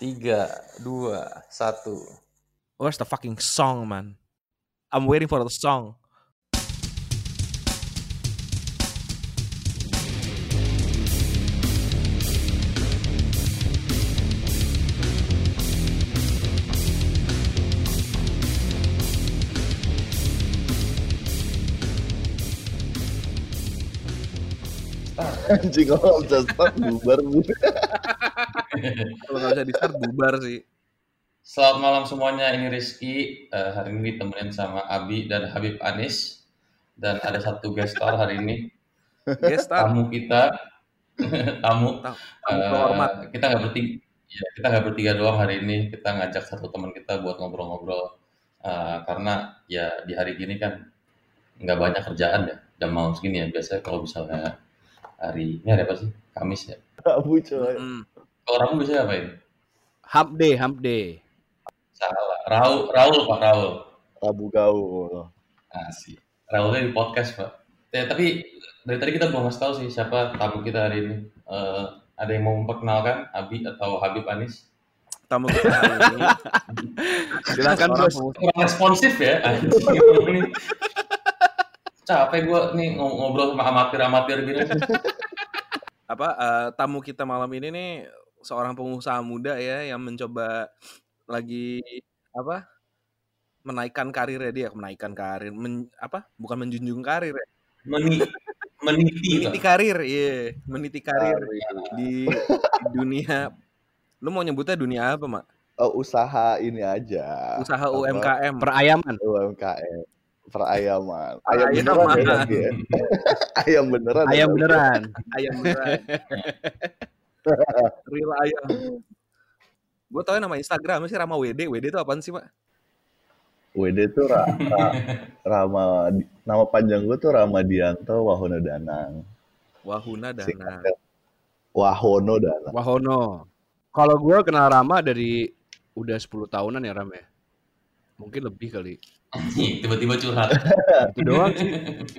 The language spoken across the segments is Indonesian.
Tiga, dua, satu. Where's the fucking song, man? I'm waiting for the song. Anjing kalau bisa start bubar bu. Kalau nggak bisa di start bubar sih. Selamat malam semuanya, ini Rizky. Eh, hari ini ditemenin sama Abi dan Habib Anis. Dan ada satu guest star hari ini. Guest star. Tamu kita. tamu. Tamu eh, terhormat. kita nggak bertiga. Ya, kita nggak bertiga doang hari ini. Kita ngajak satu teman kita buat ngobrol-ngobrol. Eh, karena ya di hari gini kan nggak banyak kerjaan ya. Jam malam segini ya. Biasanya kalau misalnya hari ini hari apa sih? Kamis ya. Abu coy. Mm. Kalau Rabu biasanya apa ini? Hump day, hump day. Salah. Raul, Raul Pak Raul. Rabu gaul. Asik. Raulnya di podcast, Pak. Ya, tapi dari tadi kita belum ngasih tahu sih siapa tamu kita hari ini. Eh, ada yang mau memperkenalkan Abi atau Habib Anis? Tamu kita hari ini. Silakan bos. Kurang responsif ya. Ini. Capek gue nih ng- ngobrol sama amatir-amatir gini. Apa eh, tamu kita malam ini nih seorang pengusaha muda ya yang mencoba lagi apa menaikkan karirnya dia menaikkan karir men, apa bukan menjunjung karir ya Meni, meniti meniti lah. karir iya meniti karir di, di dunia lu mau nyebutnya dunia apa mak Oh, usaha ini aja. usaha Apa? UMKM perayaman UMKM. Perayaman. Ayam Perayaman. beneran ya ya. Ayam beneran. ya, ayam Bang? beneran ayam beneran real ayam gue tau nama Instagram sih Rama WD WD itu apaan sih mak WD tuh Ra, Ra- Rama nama panjang gue tuh Ramadianto Wahono Danang. Wahuna Dana Singkatnya Wahono Danang. Wahono. Kalau gue kenal Rama dari udah 10 tahunan ya Ram ya. Mungkin lebih kali. Tiba-tiba curhat. Itu doang sih.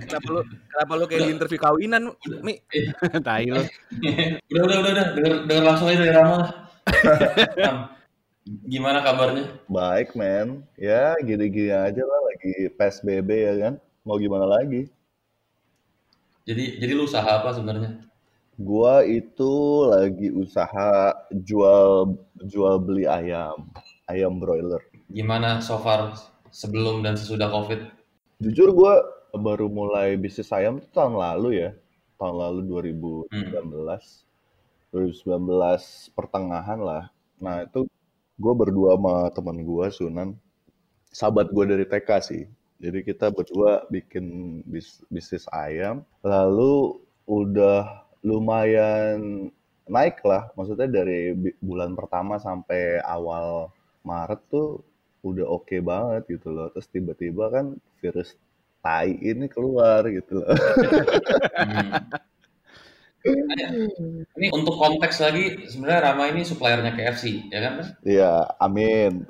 kenapa lu kenapa lu kayak di interview kawinan Mi Tai lu. udah, udah, udah, udah. Dengar, dengar langsung aja dari Rama. Gimana kabarnya? Baik men. Ya gini-gini aja lah lagi PSBB ya kan. Mau gimana lagi? Jadi, jadi lu usaha apa sebenarnya? Gua itu lagi usaha jual jual beli ayam. Ayam broiler. Gimana so far sebelum dan sesudah COVID? Jujur gua baru mulai bisnis ayam tuh tahun lalu ya. Tahun lalu 2019. 2019 pertengahan lah. Nah itu gue berdua sama teman gue Sunan. Sahabat gue dari TK sih. Jadi kita berdua bikin bis- bisnis ayam. Lalu udah lumayan naik lah. Maksudnya dari bulan pertama sampai awal Maret tuh udah oke banget gitu loh. Terus tiba-tiba kan virus tai ini keluar gitu loh. Hmm. Ini untuk konteks lagi, sebenarnya Rama ini suppliernya KFC, ya kan? Mas? Iya, amin.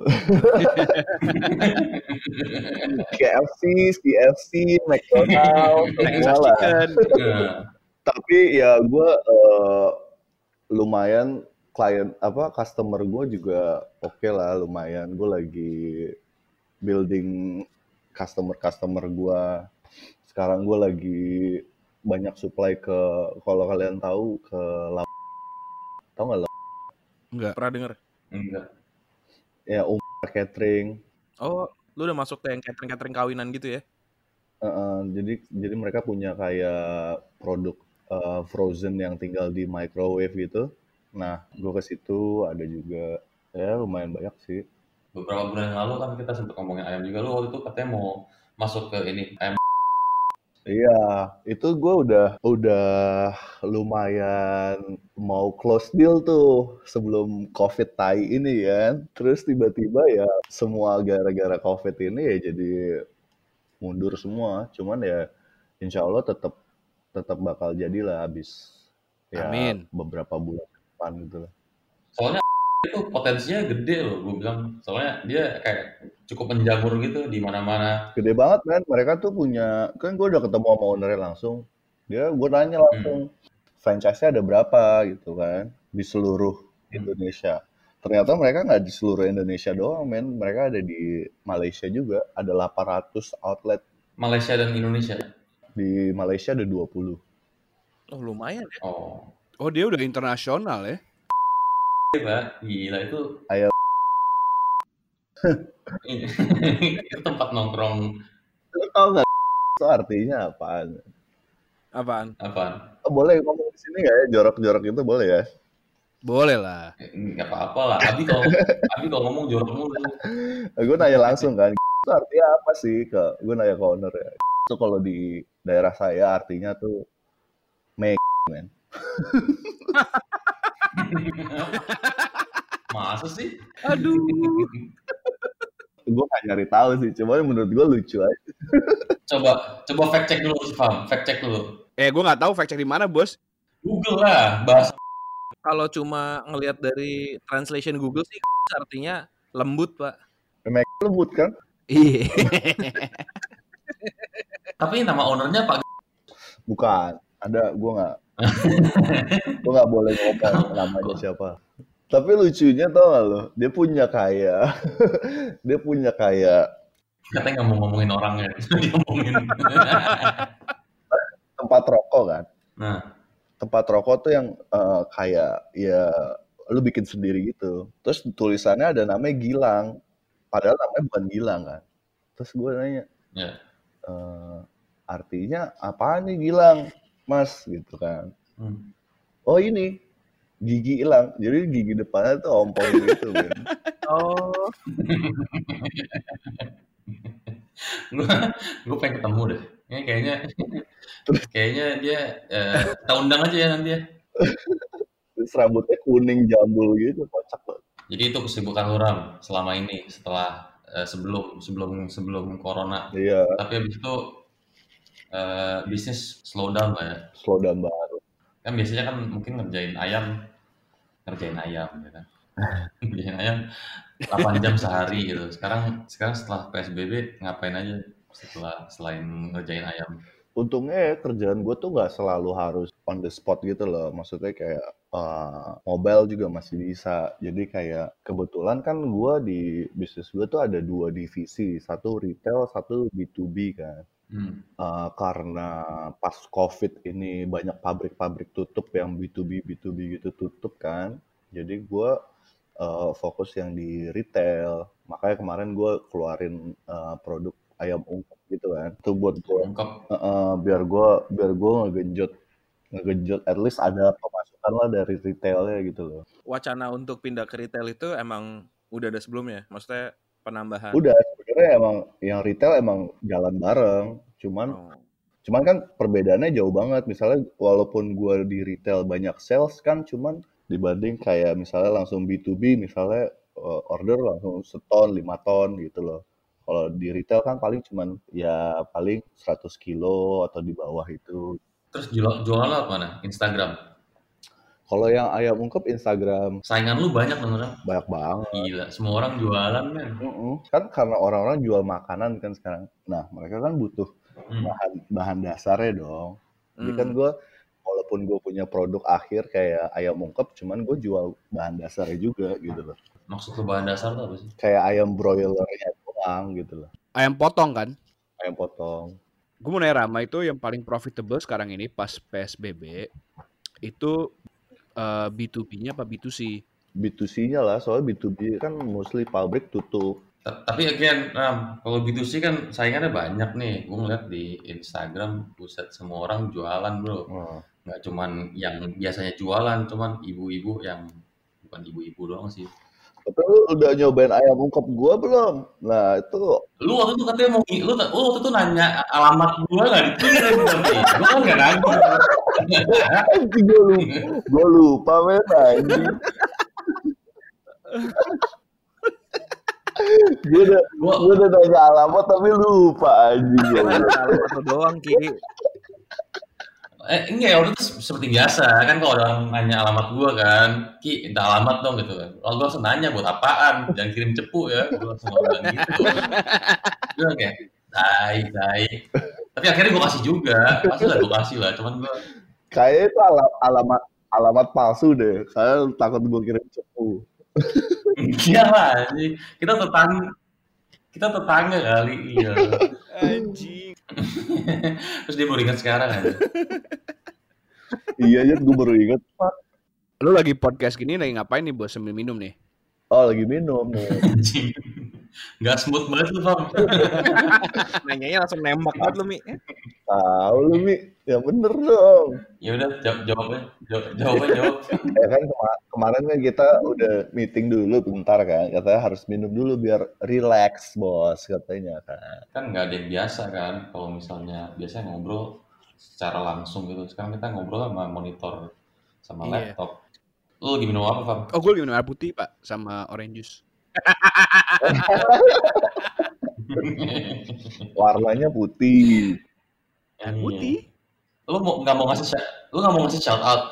KFC, CFC, McDonald's, semua lah. Nah, Tapi ya gue lumayan klien apa customer gue juga oke lah lumayan. Gue lagi building customer customer gue. Sekarang gue lagi banyak supply ke kalau kalian tahu ke Lam, tahu nggak Lam? Enggak pernah denger enggak. ya um catering. oh lu udah masuk ke yang catering catering kawinan gitu ya Heeh, jadi jadi mereka punya kayak produk eh, frozen yang tinggal di microwave gitu. Nah, gue ke situ ada juga ya lumayan banyak sih. Beberapa bulan yang lalu kan kita sempat ngomongin ayam juga. Lu waktu itu katanya mau masuk ke ini ayam. Iya, itu gue udah udah lumayan mau close deal tuh sebelum COVID tai ini kan. Terus tiba-tiba ya semua gara-gara COVID ini ya jadi mundur semua. Cuman ya insya Allah tetap tetap bakal jadilah habis ya Amin. beberapa bulan depan gitu lah. Soalnya itu potensinya gede loh, gue bilang. Soalnya dia kayak cukup menjamur gitu di mana-mana. Gede banget kan, mereka tuh punya, kan gue udah ketemu sama ownernya langsung. Dia, gue nanya langsung, franchise-nya ada berapa gitu kan, di seluruh Indonesia. ternyata mereka nggak di seluruh Indonesia doang men mereka ada di Malaysia juga ada 800 outlet Malaysia dan Indonesia. di Malaysia ada 20 Oh lumayan ya. Oh. Oh dia udah internasional ya? Gila, gila itu. Ayo. itu tempat nongkrong Lu tau nggak itu artinya apaan? Apaan? apaan? Oh, boleh ngomong di sini nggak ya jorok-jorok itu boleh ya? Boleh lah. Eh, Nggak apa-apa lah. Abi kalau Abi kalau ngomong jorok mulu. gue nanya langsung kan itu artinya apa sih ke gue nanya ke owner ya itu kalau di daerah saya artinya tuh make men Masa sih? Aduh. gue gak nyari tahu sih cuman menurut gue lucu aja Coba coba fact check dulu Fam. Fact check dulu. Eh gue nggak tahu fact check di mana bos. Google lah bahasa Kalau cuma ngelihat dari translation Google sih artinya lembut, Pak. lembut kan Iya. tapi nama ownernya Pak bukan ada gue nggak gue nggak boleh ngomong namanya siapa tapi lucunya tau gak lo dia punya kayak dia punya kayak katanya nggak mau ngomongin orangnya. Dia ngomongin. tempat rokok kan nah, tempat rokok tuh yang eh, kayak ya lu bikin sendiri gitu. Terus tulisannya ada namanya Gilang. Padahal namanya bukan Gilang kan. Terus gue nanya, ya. "Eh, artinya apa nih Gilang, Mas? Gitu kan. Hmm. Oh ini gigi hilang. Jadi gigi depannya tuh ompong gitu. men. Oh, gue gue pengen ketemu deh. Ini kayaknya kayaknya dia eh, kita undang aja ya nanti ya. Terus rambutnya kuning jambul gitu, kocak banget. Jadi itu kesibukan Ram selama ini setelah eh, sebelum sebelum sebelum corona. Iya, Tapi habis itu eh, bisnis slow down lah ya. slow down baru. Kan biasanya kan mungkin ngerjain ayam, ngerjain ayam ya kan. ngerjain ayam 8 jam sehari gitu. Sekarang sekarang setelah PSBB ngapain aja setelah selain ngerjain ayam? Untungnya ya, kerjaan gue tuh nggak selalu harus on the spot gitu loh. Maksudnya kayak uh, mobile juga masih bisa. Jadi kayak kebetulan kan gue di bisnis gue tuh ada dua divisi. Satu retail, satu B2B kan. Hmm. Uh, karena pas COVID ini banyak pabrik-pabrik tutup yang B2B, B2B gitu tutup kan. Jadi gue uh, fokus yang di retail. Makanya kemarin gue keluarin uh, produk ayam ungkep gitu kan. Itu buat gue Ungkap Heeh, biar gue biar gue ngegenjot ngegenjot at least ada pemasukan lah dari retailnya gitu loh. wacana untuk pindah ke retail itu emang udah ada sebelumnya. Maksudnya penambahan. Udah sebenarnya emang yang retail emang jalan bareng, cuman Oh. cuman kan perbedaannya jauh banget. Misalnya walaupun gue di retail banyak sales kan, cuman dibanding kayak misalnya langsung B2B, misalnya uh, order langsung seton, lima ton gitu loh. Kalau di retail kan paling cuman ya paling 100 kilo atau di bawah itu. terus jual jualan apa mana? Instagram. Kalau yang ayam ungkep Instagram Saingan lu banyak beneran. banyak banget. Gila, semua orang jualan men. Mm-mm. Kan karena orang-orang jual makanan kan sekarang. Nah, mereka kan butuh Hmm. bahan bahan dasarnya dong. Jadi Hmm. kan gue walaupun gue punya produk akhir kayak ayam ungkep, cuman gue jual bahan dasarnya juga gitu loh. Maksud lu bahan dasar tuh apa sih? Kayak ayam broilernya doang gitu loh. Ayam potong kan? Ayam potong. Gue mau nanya Rama itu yang paling profitable sekarang ini pas PSBB itu eh, B2B-nya apa B2C? B2C-nya lah, soalnya B2B kan mostly pabrik tutup. Ta- Tapi again, Ram, kalau B2C kan saingannya banyak nih. Gue ngeliat di Instagram, buset semua orang jualan bro. Nah, Nggak cuman yang biasanya jualan, cuman ibu-ibu yang bukan ibu-ibu doang sih. Tapi lu udah nyobain ayam ungkep gue belum? Nah, itu Lu waktu itu katanya mau, ngi- lu, lu waktu itu nanya alamat gua nggak dikirim tapi gua kan nggak nanya. Gue lupa, gue lupa men gue udah Gua, gue udah nanya alamat tapi lupa anjing ya satu doang Ki. eh enggak waktu itu seperti biasa kan kalau orang nanya alamat gua kan, Ki minta alamat dong gitu kan. Lalu gua langsung nanya buat apaan, jangan kirim cepu ya. Gua langsung bilang gitu. Gua kayak, dai, dai. Tapi akhirnya gua kasih juga, pasti lah gua kasih lah. Cuman gua Kayaknya itu ala- alamat alamat palsu deh. Saya takut gue kirim cepu. Iya lah. Kita tetangga. Kita tetangga kali, iya. Anjing. Terus dia baru ingat sekarang aja. iya aja gue baru inget Pak. Lu lagi podcast gini lagi ngapain nih bos sambil minum nih? Oh lagi minum nih. Anjing. Nggak smooth banget tuh, Bang. Nanyanya langsung nembak banget lu, Mi. Tahu lu Mi, ya bener dong. Ya udah, jawab jawabnya. Jawab, jawabnya jawab. Ya kan kema- kemarin kan kita udah meeting dulu bentar kan, katanya harus minum dulu biar relax bos katanya kan. Kan nggak ada yang biasa kan. Kalau misalnya biasanya ngobrol secara langsung gitu. Sekarang kita ngobrol sama monitor sama Iya. laptop. Lu lagi minum apa, Bang? Oh gue lagi minum air putih pak sama orange juice. Warnanya putih. Iya. putih. Lu mau nggak mau ngasih shout- lu nggak mau ngasih shout out,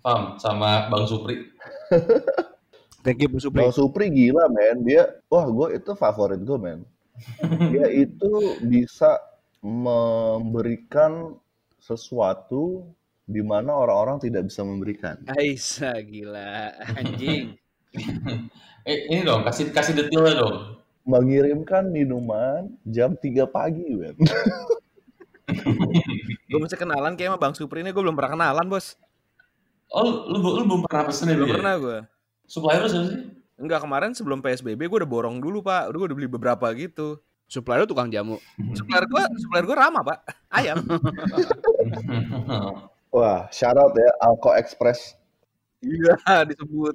Fam, sama Bang Supri. Thank you Bu Supri. Bang Supri gila men, dia wah gue itu favorit gue men. Dia itu bisa memberikan sesuatu di mana orang-orang tidak bisa memberikan. Aisyah gila anjing. Eh, ini dong, kasih kasih detailnya dong. Mengirimkan minuman jam 3 pagi men. Gue mesti kenalan kayak sama Bang Supri ini gue belum pernah kenalan, Bos. Oh, lu, lu, lu belum pernah pesen ya? Belum ya? pernah gue. Supplier lu siapa sih? Enggak, kemarin sebelum PSBB gue udah borong dulu, Pak. Udah gue udah beli beberapa gitu. Supplier lu tukang jamu. Supplier gue, supplier gue ramah, Pak. Ayam. Wah, shout out ya Alko Express. Iya, disebut.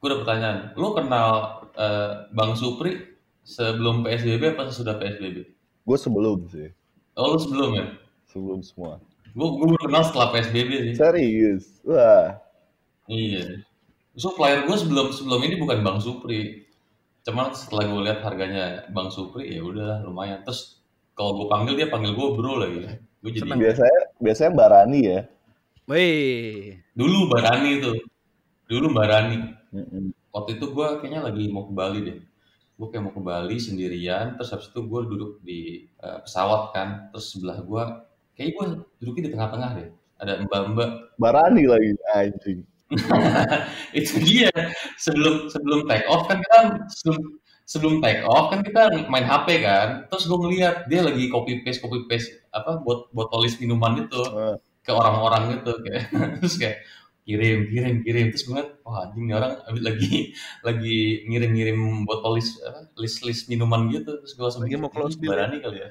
Gue udah pertanyaan. Lu kenal eh, Bang Supri sebelum PSBB apa sesudah PSBB? Gue sebelum sih, Oh, lu sebelum ya? sebelum semua. Gue gue kenal setelah PSBB sih. Serius, wah. Iya. Supplier gue sebelum sebelum ini bukan Bang Supri. Cuman setelah gue lihat harganya Bang Supri, ya udah lumayan. Terus kalau gue panggil dia panggil gue bro lagi. Gue jadi Seneng. Biasanya biasanya Mbak Rani ya. Wih. dulu Barani tuh. Dulu Barani. Mm-mm. Waktu itu gue kayaknya lagi mau ke Bali deh. Gue kayak mau ke Bali sendirian. Terus habis itu gue duduk di eh, pesawat kan. Terus sebelah gue, kayaknya gue duduknya di tengah-tengah deh. Ada mbak-mbak Mbak Rani lagi anjing. itu dia sebelum sebelum take off kan kita sebelum sebelum take off kan kita main HP kan terus gue ngeliat dia lagi copy paste copy paste apa buat botolis minuman itu ke orang-orang gitu kayak terus kayak kirim kirim kirim terus gue wah anjing nih orang abis lagi lagi ngirim-ngirim botolis apa list list minuman gitu terus gue langsung Lagi mau close "Ini deal ya?" berani kali ya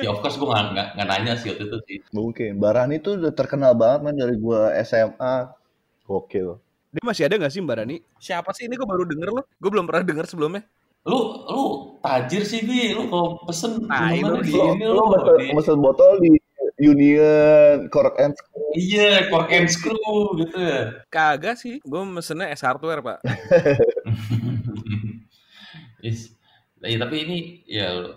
ya of course gue nggak nggak nggak nanya sih waktu itu sih mungkin Mbak Rani tuh udah terkenal banget man dari gua SMA. Gokil. Dia masih ada gak sih Mbak Rani? Siapa sih ini gue baru denger loh. Gue belum pernah denger sebelumnya. lu lu tajir sih bi lu kalau pesen Nah, minuman itu di Lo, ini lo lo mesen, di mesen botol di Union, Cork and Screw. iya cork and screw gitu ya Kagak sih. Gue mesennya S Hardware, Pak. Is, ya, tapi ini ya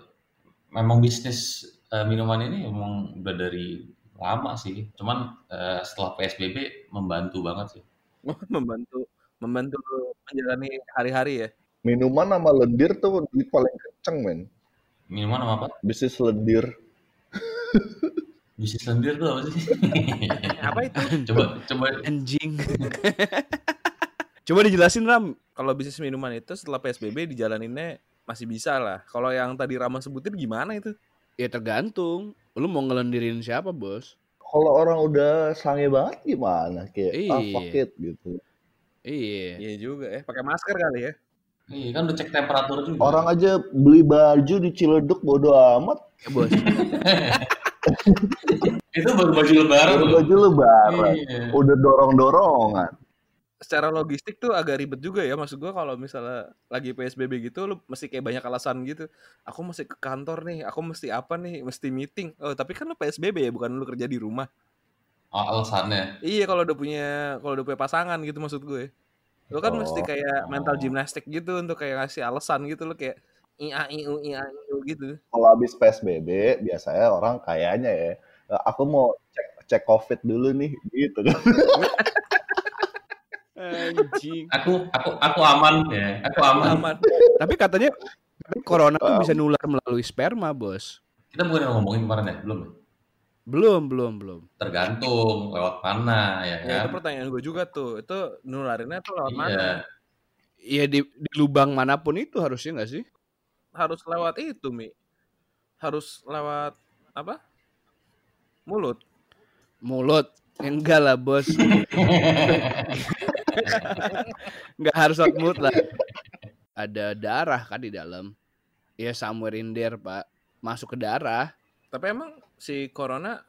memang bisnis eh, minuman ini emang udah dari lama sih cuman eh, setelah PSBB membantu banget sih membantu membantu menjalani hari-hari ya. Minuman sama lendir tuh duit paling kenceng men. minuman sama apa Bisnis lendir. bisnis lendir tuh apa sih Apa itu? coba coba Anjing. Coba dijelasin Ram. Kalau bisnis minuman itu setelah PSBB dijalaninnya masih bisa lah. Kalau yang tadi Rama sebutin gimana itu? Ya tergantung. Lu mau ngelendirin siapa bos? Kalau orang udah sange banget gimana? Kayak ah Iya. fuck it gitu. Iya. Iya juga ya. Pakai masker kali ya. iya kan udah cek temperatur juga Orang aja beli baju di Ciledug bodo amat. Ya bos. itu baru baju lebaran Baru baju lebaran. iya. Udah dorong-dorongan. Secara logistik tuh agak ribet juga ya. Maksud gua kalau misalnya lagi PSBB gitu lu mesti kayak banyak alasan gitu. Aku mesti ke kantor nih, aku mesti apa nih, mesti meeting. Oh, tapi kan lu PSBB ya, bukan lu kerja di rumah. Oh, alasannya Iya, kalau udah punya kalau udah punya pasangan gitu maksud gue. Lu kan mesti Oh. kayak mental gimnastik gitu untuk kayak ngasih alasan gitu lu kayak ia iu ia iu gitu. Kalau habis PSBB biasanya orang kayaknya ya, "Eh, aku mau cek cek COVID dulu nih gitu kan. Anjing. aku aku aku aman ya aku aman Aman. Tapi katanya corona tuh bisa nular melalui sperma bos. kita bukan yang ngomongin kemarin ya belum ya Belum, belum, belum. Tergantung lewat mana ya Ya itu kan? pertanyaan gue juga tuh. Itu nularinnya tuh lewat mana? Iya. Iya di, di lubang mana pun itu harusnya nggak sih? Harus lewat itu, Mi. Harus lewat apa? Mulut. Mulut. Enggak lah bos. Enggak harus lewat mulut lah. Ada darah kan di dalam. Ya somewhere in there pak. Masuk ke darah. Tapi emang si corona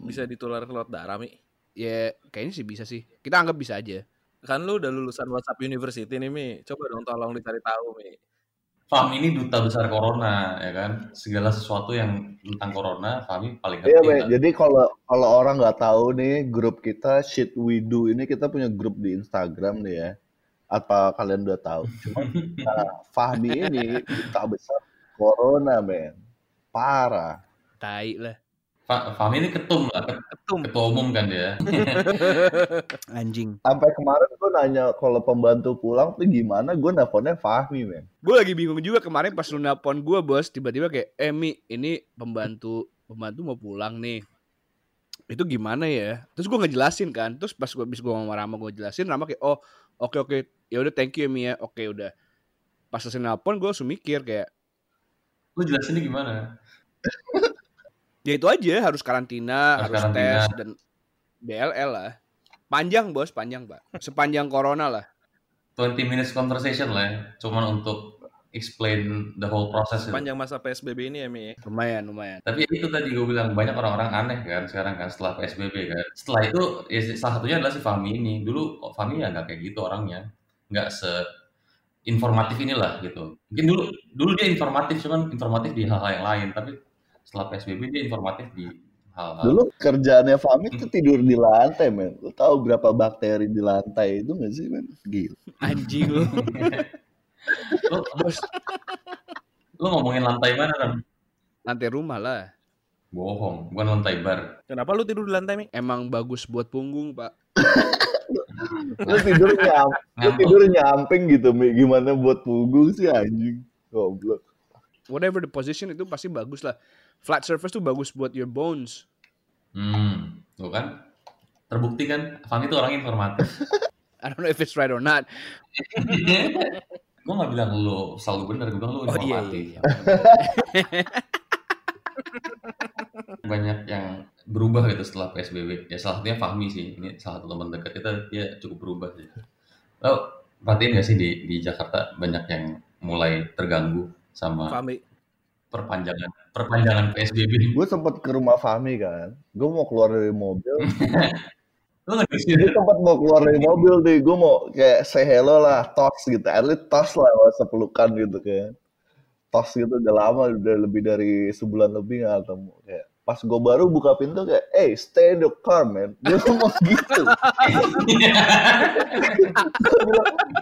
bisa ditular lewat darah, Mi? Ya kayaknya sih bisa sih. Kita anggap bisa aja. Kan lu udah lulusan WhatsApp University nih, Mi. Coba dong tolong dicari tahu, Mi. Fahmi ini duta besar corona ya kan? Segala sesuatu yang tentang corona, Fahmi paling Iya, ngerti Be. lah. Jadi kalau kalau orang nggak tahu nih grup kita Shit We Do ini kita punya grup di Instagram nih ya. Apa kalian udah tahu? Cuma nah, Fahmi ini duta besar corona, men. Parah. Tai lah. Fa- Fahmi ini ketum lah, ket- Ketum. ketua umum kan dia. Anjing. Sampai kemarin gue nanya kalau pembantu pulang tuh gimana, gue nelfonnya Fahmi, men. Gue lagi bingung juga kemarin pas lu nelpon gue bos. Tiba-tiba kayak, eh Mi ini pembantu pembantu mau pulang nih. Itu gimana ya? Terus gue ngejelasin kan. Terus pas gue bis gue ngomong sama Rama gue jelasin. Rama kayak, oh oke oke. Ya udah thank you ya Mi ya. Oke udah. Pas selesai nelpon gue langsung mikir kayak, Lu jelasinnya gimana? ya itu aja harus karantina, Harus harus, karantina. tes dan BLL lah. Panjang bos, panjang pak. Sepanjang corona lah. 20 minutes conversation lah ya. Cuman untuk explain the whole process. Panjang masa PSBB ini ya, Mi. Lumayan, lumayan. Tapi itu tadi gue bilang banyak orang-orang aneh kan sekarang kan setelah PSBB kan. Setelah itu ya, salah satunya adalah si Fahmi ini. Dulu oh, Fahmi ya nggak kayak gitu orangnya. Nggak se informatif inilah gitu. Mungkin dulu dulu dia informatif cuman informatif di hal-hal yang lain. Tapi setelah PSBB dia informatif di hal-hal. Dulu kerjaannya Fahmi tuh tidur di lantai, men. Lu tahu berapa bakteri di lantai itu nggak sih, men? Gila. Anjing lu. Lu, bos, lu ngomongin lantai mana kan? lantai rumah lah. Bohong, bukan lantai bar. Kenapa lu tidur di lantai, Mi? Emang bagus buat punggung pak. Lu tidur nyam, lu tidur nyamping gitu, Mi. Gimana buat punggung sih anjing? Goblok. whatever the position itu pasti bagus lah. Flat surface tuh bagus buat your bones. Hmm, tuh kan? Terbukti kan, Fahmi itu orang informatif. I don't know if it's right or not. gue gak bilang lu selalu bener, gue bilang lu Oh iya informatif. iya. iya. Banyak yang berubah gitu setelah PSBB. Ya salah satunya Fahmi sih. Ini salah satu teman dekat kita, dia cukup berubah sih. Lo perhatiin gak sih di, di Jakarta banyak yang mulai terganggu sama Fahmi. Perpanjangan perpanjangan PSBB. Gue sempet ke rumah Fahmi kan. Gue mau keluar dari mobil. Gue sempat mau keluar dari mobil nih. Gue mau kayak say hello lah, tos gitu. At least tos lah, usah pelukan gitu kan. Tos gitu udah lama, udah lebih dari sebulan lebih gak ketemu. Kayak pas gue baru buka pintu kayak, hey stay in the car man. Dia ngomong gitu. Bilang,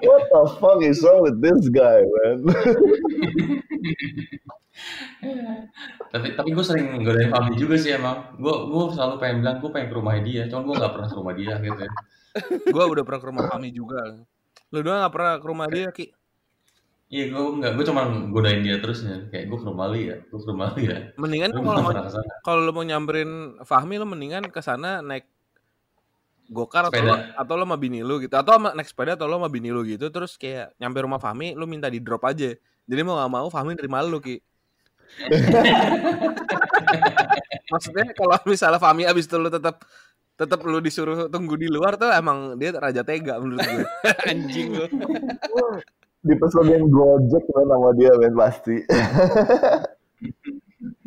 what the fuck is wrong with this guy man? tapi tapi gue sering godain Fahmi juga sih emang. Gue gue selalu pengen bilang gue pengen ke rumah dia, cuman gue gak pernah ke rumah dia gitu ya. Gue udah pernah ke rumah Fahmi juga. Lu doang gak pernah ke rumah dia, Ki? Iya gue nggak, gue cuma godain dia terus ya. Kayak gue ke rumah lu ya, gue ke rumah lu ya. Mendingan kalau belum mau pernah ke sana. kalau lu mau nyamperin Fahmi lu mendingan ke sana naik gokar atau lo, atau lo sama bini lu gitu atau sama- naik sepeda atau lo sama bini lu gitu terus kayak nyampe rumah Fahmi lu minta di drop aja jadi mau gak mau Fahmi nerima lu ki maksudnya kalau misalnya Fahmi abis itu lu tetap tetap lu disuruh tunggu di luar tuh emang dia raja tega menurut gue Anjing lu. Dipesenin Gojek man sama dia men pasti.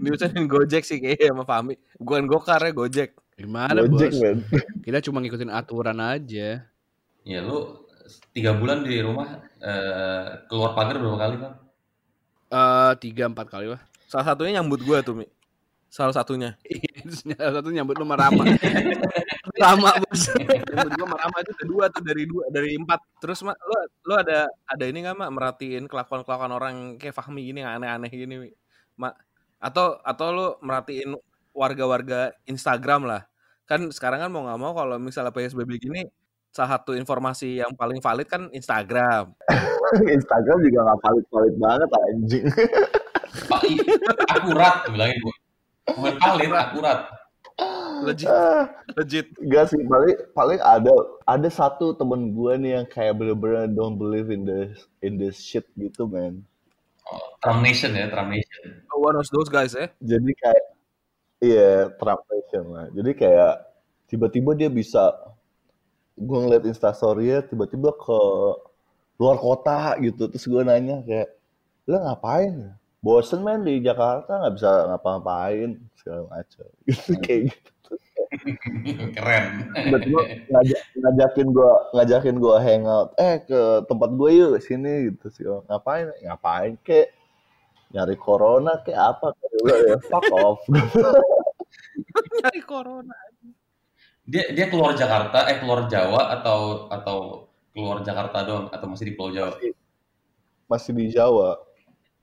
diusahain Gojek sih kayaknya sama Fahmi bukan gokar ya Gojek Gimana Gojek bos? men. Kita cuma ngikutin aturan aja. Ya lu tiga bulan di rumah eh, keluar pagar berapa kali bang? Eh tiga empat kali lah. salah satunya nyambut gue tuh mi salah satunya Salah satu nyambut lu sama Rama. Bos. Menurut gua Marama itu ada dua tuh dari dua dari empat. Terus mak lo lo ada ada ini nggak mak merhatiin kelakuan kelakuan orang kayak Fahmi gini aneh-aneh gini mak atau atau lo merhatiin warga-warga Instagram lah kan sekarang kan mau nggak mau kalau misalnya PSBB gini salah satu informasi yang paling valid kan Instagram Instagram juga gak valid-valid banget anjing. Pak, i- akurat bilangin gue. Bukan valid, akurat. Legit, Ah, legit. Gak sih, paling paling ada ada satu temen gue nih yang kayak bener-bener don't believe in the in this shit gitu, man. Oh, Trump Nation ya, Trump Nation. One of those guys ya. Jadi kayak iya Trump Nation lah. Jadi kayak tiba-tiba dia bisa gue ngeliat instastory tiba-tiba ke luar kota gitu terus gue nanya kayak lo ngapain bosen men di Jakarta nggak bisa ngapa-ngapain segala macam gitu kayak gitu. Keren. tiba-tiba ngajak, ngajakin gua ngajakin gua hangout. Eh ke tempat gue yuk sini gitu sih. Ngapain? Ngapain kek? Nyari corona kek? Apa kayak udah ya fuck off. Nyari corona. Dia dia keluar Jakarta, eh keluar Jawa atau atau keluar Jakarta doang atau masih di Pulau Jawa? masih, masih di Jawa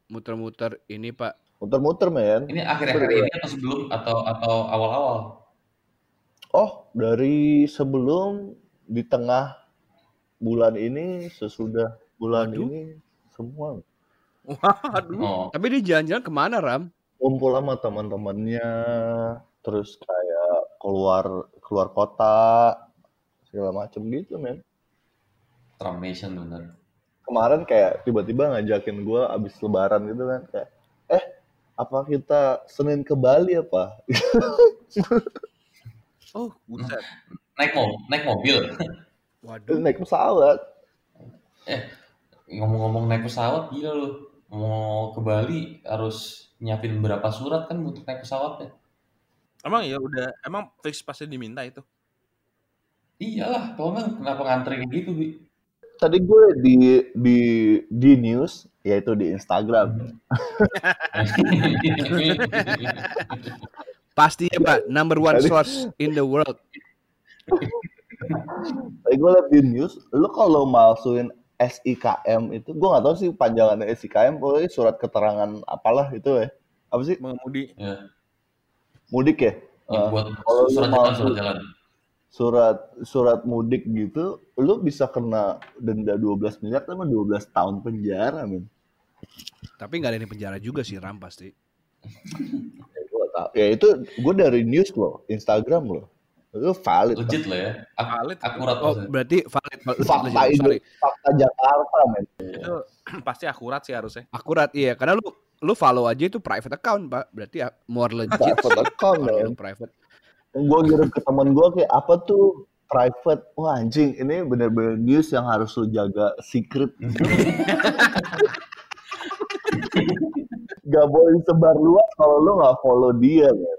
Muter-muter ini Pak. muter-muter men Ini akhir-akhir ini atau sebelum atau atau awal-awal? oh dari sebelum di tengah bulan ini sesudah bulan Waduh. ini semua Waduh. Oh, Tapi dia jalan-jalan ke mana Ram? kumpul sama teman-temannya terus kayak keluar keluar kota segala macem gitu men Nation bener. Kemarin kayak tiba-tiba ngajakin gue abis lebaran gitu kan kayak eh apa kita Senin ke Bali apa Oh, buset. Naik mo naik mobil. Waduh. naik pesawat Ngomong-ngomong naik pesawat gila lu. Mau ke Bali harus nyiapin berapa surat kan untuk naik pesawatnya? Emang ya udah, emang fix pasti diminta itu. Iyalah, kalau nggak kenapa ngantri kayak gitu, Bi? Tadi gue di di di news yaitu di Instagram. Pasti ya Pak, number one Tadi- source in the world. tadi gue liat di news lu kalau masukin SIKM itu gue nggak tahu sih panjangannya SIKM pokoknya surat keterangan apalah itu ya. Apa sih? Mengemudi. ya, mudik ya? Eh, buat kalau lu surat mau jalan, surat jalan. Surat surat mudik gitu lu bisa kena denda 12 miliar sama 12 tahun penjara men Tapi nggak ada yang di penjara juga sih Ram pasti. ya, ya itu gue dari news loh Instagram loh itu valid Legit lah ya. Ak- Valid. akurat Oh, maksudnya. berarti valid. valid, fakta itu sorry. fakta Jakarta men Itu pasti akurat sih harusnya. Akurat iya, karena lu lu follow aja itu private account, Pak. Berarti ya more legit. private account private. Gue ngirim ke temen gue kayak apa tuh private wah anjing ini bener-bener news yang harus lu jaga secret gak boleh disebar luas kalau lu nggak follow dia men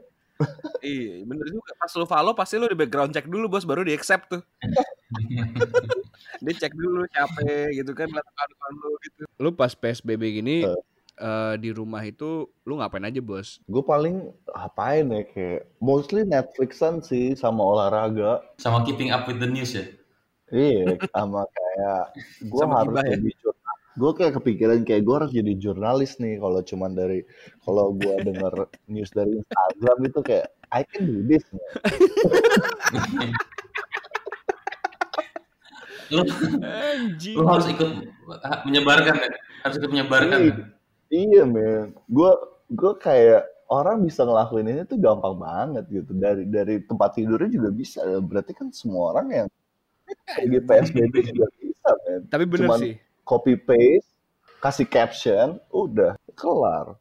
Iya, bener juga. Pas lu follow pasti lu di background check dulu bos, baru di accept tuh. Dia cek dulu siapa gitu kan, lihat lu gitu. Lu pas PSBB gini Eh. Eh, di rumah itu lu ngapain aja, Bos? gue paling apain ya kayak mostly Netflixan sih sama olahraga Sama keeping up with the news ya. iya sama kayak gue harus ya? jadi gue kayak kepikiran kayak gue harus jadi jurnalis nih kalau cuman dari kalau gue denger news dari Instagram itu kayak I can do this. Lu, lu harus ikut menyebarkan ya. Harus ikut menyebarkan. Iya. Iya men, gue gue kayak orang bisa ngelakuin ini tuh gampang banget gitu dari dari tempat tidurnya juga bisa. Berarti kan semua orang yang lagi PSBB juga bisa men. Tapi bener Cuman sih. copy paste, kasih caption, udah kelar.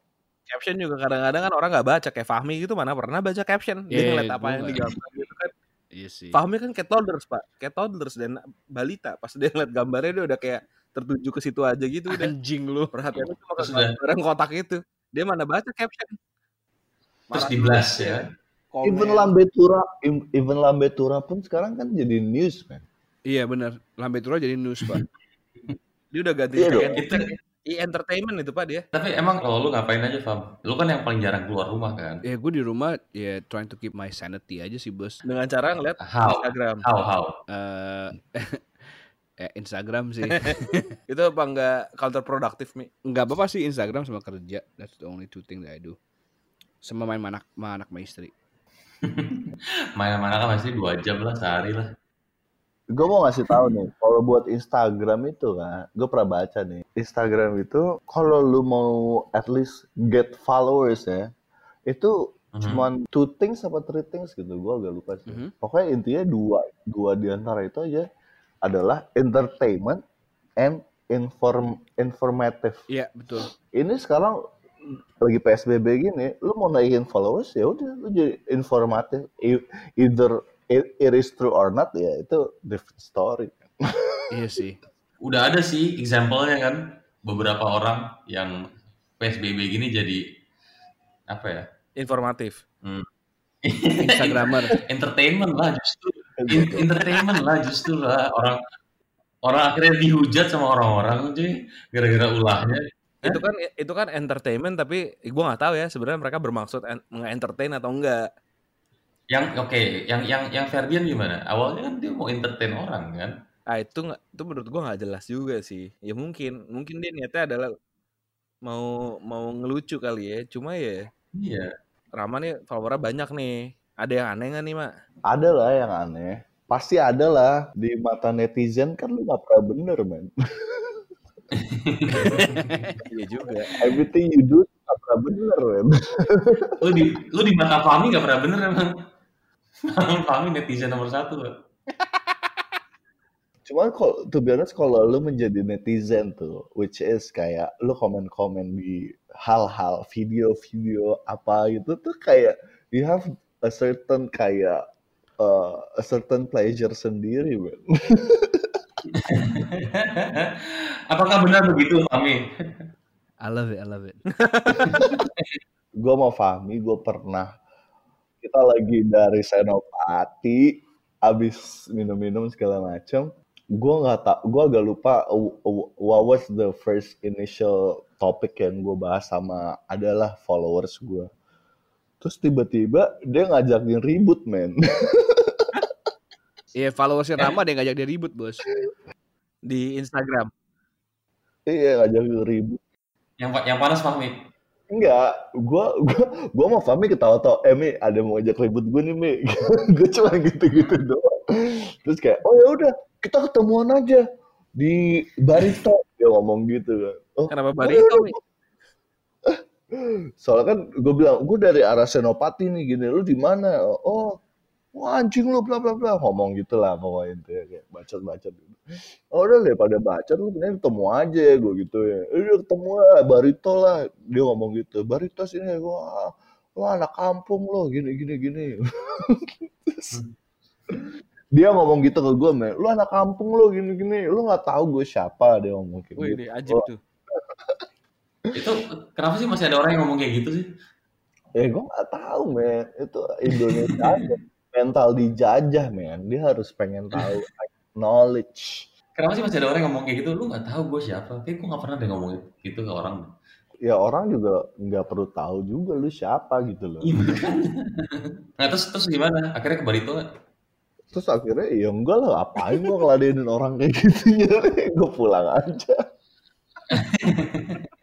Caption juga kadang-kadang kan orang nggak baca kayak Fahmi gitu mana pernah baca caption. Dia Iya, ngeliat apa gua yang digambar gitu kan. Iya sih. Fahmi kan kayak toddlers pak, kayak toddlers dan balita. Pas dia ngeliat gambarnya dia udah kayak tertuju ke situ aja gitu udah. Anjing lu. Perhatian itu cuma ke Terus yang kotak itu. Dia mana baca caption. Terus Marah di juga, blast ya? Komen. Even Lambe Tura, im- even Lambe Tura pun sekarang kan jadi news man. Iya bener. Lambe Tura jadi news, Pak. Dia udah ganti Iya kayak dong. Itu e-entertainment itu pak dia. tapi emang kalau lu ngapain aja, Fam? Lu kan yang paling jarang keluar rumah kan? ya gue di rumah ya trying to keep my sanity aja sih, Bos. Dengan cara ngeliat How? Instagram. How how? Eh eh, Instagram sih. Itu apa enggak counterproductive Mi? Enggak apa-apa sih Instagram sama kerja. That's the only two thing that I do. Sama main sama anak, sama istri. Main mana kan masih dua jam lah sehari lah. Gue mau ngasih tahu nih, kalau buat Instagram itu kan, gue pernah baca nih, Instagram itu kalau lu mau at least get followers ya, itu Mhm. cuman two things apa three things gitu gue agak lupa sih Mhm. pokoknya intinya dua dua di antara itu aja adalah entertainment and inform informative Iya, betul. ini sekarang lagi PSBB gini, lu mau naikin followers ya udah lu jadi informatif. Either it, it is true or not ya itu different story. Iya sih. Udah ada sih example-nya kan beberapa orang yang PSBB gini jadi apa ya? Informatif. Hmm. Instagramer. entertainment lah justru. In- entertainment lah justru lah orang orang akhirnya dihujat sama orang-orang cuy gara-gara ulahnya. Itu kan itu kan entertainment tapi gua nggak tahu ya sebenarnya mereka bermaksud en- nge-entertain atau enggak. Yang oke, yang yang yang Ferdian gimana? Awalnya kan dia mau entertain orang kan. Ah itu nggak itu menurut gua nggak jelas juga sih. Ya mungkin mungkin dia niatnya adalah mau mau ngelucu kali ya. Cuma ya Iya. Rama nih followernya banyak nih. Ada yang aneh nggak nih mak? Ada lah yang aneh. Pasti ada lah di mata netizen kan lu gak pernah bener man. Iya juga. Everything you do gak pernah bener man. Lu di lu di mata Fahmi gak pernah bener emang. Fahmi netizen nomor satu. Pak. Cuman kalau to be honest kalau lu menjadi netizen tuh, which is kayak lu komen-komen di hal-hal video-video apa gitu tuh kayak you have a certain kayak uh, a certain pleasure sendiri, man. Apakah benar begitu Fahmi? I love it, I love it. gue mau Fahmi, gue pernah kita lagi dari Senopati, abis minum-minum segala macam. Gue nggak tak, gue agak lupa what was the first initial topic yang gue bahas sama adalah followers gue. Terus tiba-tiba dia ngajakin ribut, men. Iya, followersnya Rama dia ngajak dia ribut, bos. Di Instagram. iya, ngajakin ribut. Yang yang panas Fahmi. Enggak, gua gua gua mau Fahmi ketawa-tawa, eh Mi, ada yang mau ngajak ribut gue nih Mi. gue cuma gitu-gitu doang. Terus kayak, oh ya udah, kita ketemuan aja di Barito. Dia ngomong gitu kan. Oh, Kenapa oh, barito ya udah. nih? Soalnya kan gue bilang, gue dari arah Senopati nih gini, lu di mana? Oh, wah anjing lu bla bla bla ngomong gitu lah pokoknya itu ya kayak bacot-bacot gitu. Oh udah daripada bacot lu mending ketemu aja gue gitu ya. Eh, Udah ketemu lah, Barito lah. Dia ngomong gitu. Barito sini gua wah anak kampung lo gini gini gini. Terus, dia ngomong gitu ke gue, men. Lu anak kampung lo gini gini. Lu nggak tahu gue siapa dia ngomong kayak Wih, gitu. ini ajib Oh, tuh. Itu kenapa sih masih ada orang yang ngomong kayak gitu sih? Eh gue nggak tahu men, itu Indonesia aja mental dijajah men, dia harus pengen tahu knowledge. Kenapa sih masih ada orang yang ngomong kayak gitu? Lu nggak tahu gue siapa? Kayak gue nggak pernah deh ngomong gitu ke orang. Ya orang juga nggak perlu tahu juga lu siapa gitu loh. Iya. Nah terus terus gimana? Akhirnya ke Barito nggak? Terus akhirnya ya enggak lah, apain gue ngeladenin orang kayak gitu ya, gue pulang aja.